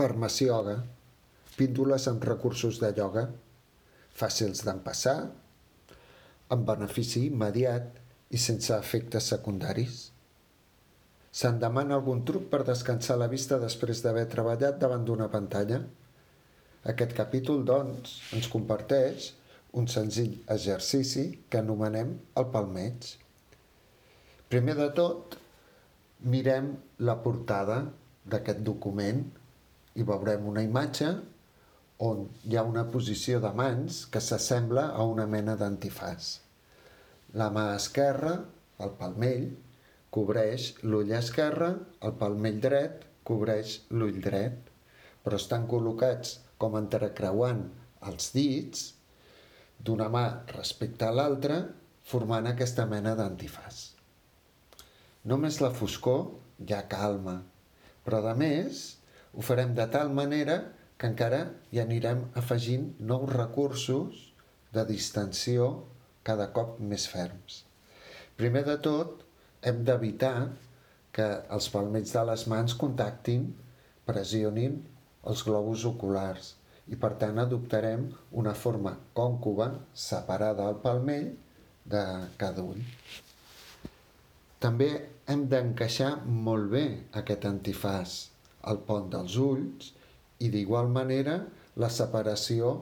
farmacioga, píndoles amb recursos de ioga, fàcils d'empassar, amb benefici immediat i sense efectes secundaris. Se'n demana algun truc per descansar la vista després d'haver treballat davant d'una pantalla? Aquest capítol, doncs, ens comparteix un senzill exercici que anomenem el palmeig. Primer de tot, mirem la portada d'aquest document i veurem una imatge on hi ha una posició de mans que s'assembla a una mena d'antifàs. La mà esquerra, el palmell, cobreix l'ull esquerre, el palmell dret cobreix l'ull dret, però estan col·locats com entrecreuant els dits d'una mà respecte a l'altra, formant aquesta mena d'antifàs. Només la foscor ja calma, però a més ho farem de tal manera que encara hi anirem afegint nous recursos de distensió cada cop més ferms. Primer de tot, hem d'evitar que els palmells de les mans contactin, pressionin els globus oculars i per tant adoptarem una forma còncova separada al palmell de cada ull. També hem d'encaixar molt bé aquest antifàs al pont dels ulls i d'igual manera la separació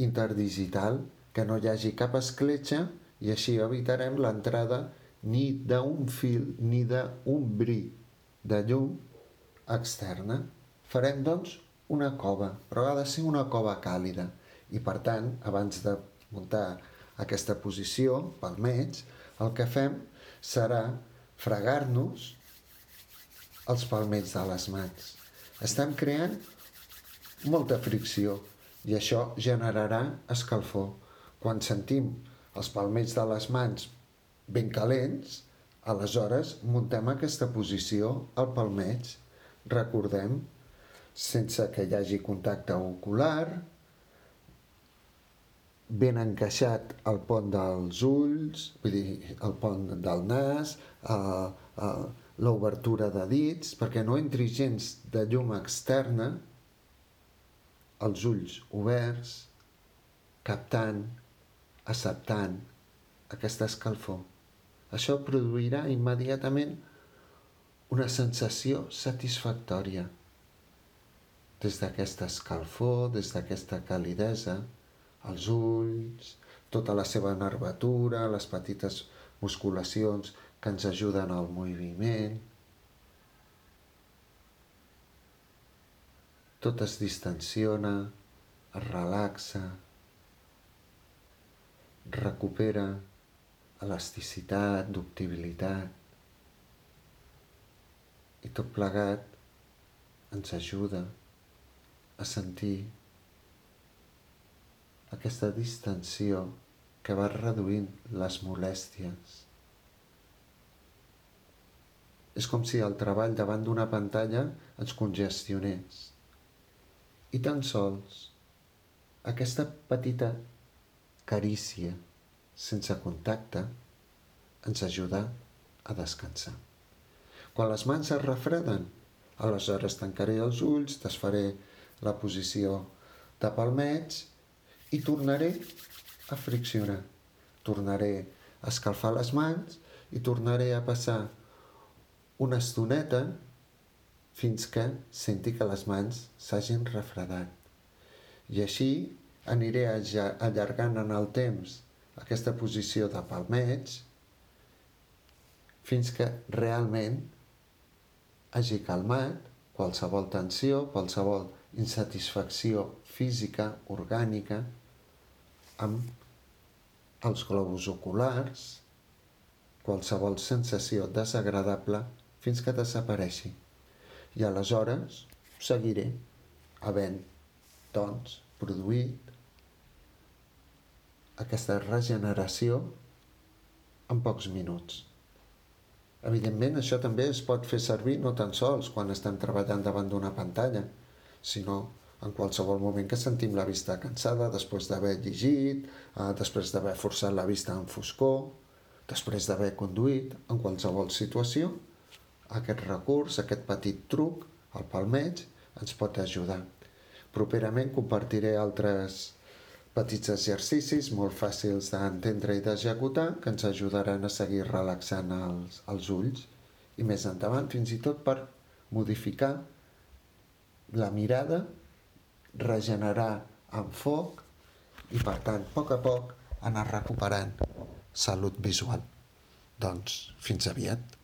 interdigital, que no hi hagi cap escletxa i així evitarem l'entrada ni d'un fil ni d'un bri de llum externa. Farem, doncs, una cova, però ha de ser una cova càlida. I per tant, abans de muntar aquesta posició pel mig, el que fem serà fregar-nos els palmells de les mans. Estem creant molta fricció i això generarà escalfor. Quan sentim els palmells de les mans ben calents, aleshores muntem aquesta posició al palmeig. Recordem, sense que hi hagi contacte ocular, ben encaixat al pont dels ulls, vull dir, el pont del nas, eh, eh, l'obertura de dits, perquè no entri gens de llum externa, els ulls oberts, captant, acceptant aquesta escalfor. Això produirà immediatament una sensació satisfactòria. Des d'aquesta escalfor, des d'aquesta calidesa, els ulls, tota la seva nervatura, les petites musculacions que ens ajuden al moviment. Tot es distensiona, es relaxa, recupera elasticitat, ductibilitat i tot plegat ens ajuda a sentir aquesta distensió que va reduint les molèsties. És com si el treball davant d'una pantalla ens congestionés. I tan sols aquesta petita carícia sense contacte ens ajuda a descansar. Quan les mans es refreden, aleshores tancaré els ulls, desfaré la posició de palmeig i tornaré a friccionar. Tornaré a escalfar les mans i tornaré a passar una estoneta fins que senti que les mans s'hagin refredat. I així aniré allargant en el temps aquesta posició de palmeig fins que realment hagi calmat qualsevol tensió, qualsevol insatisfacció física, orgànica, amb els globus oculars, qualsevol sensació desagradable fins que desapareixi. I aleshores seguiré havent, doncs, produït aquesta regeneració en pocs minuts. Evidentment, això també es pot fer servir no tan sols quan estem treballant davant d'una pantalla, sinó en qualsevol moment que sentim la vista cansada després d'haver llegit, eh, després d'haver forçat la vista en foscor, després d'haver conduït, en qualsevol situació, aquest recurs, aquest petit truc, el palmeig, ens pot ajudar. Properament compartiré altres petits exercicis molt fàcils d'entendre i d'executar que ens ajudaran a seguir relaxant els, els ulls i més endavant fins i tot per modificar la mirada, regenerar amb foc i per tant, a poc a poc, anar recuperant salut visual. Doncs fins aviat.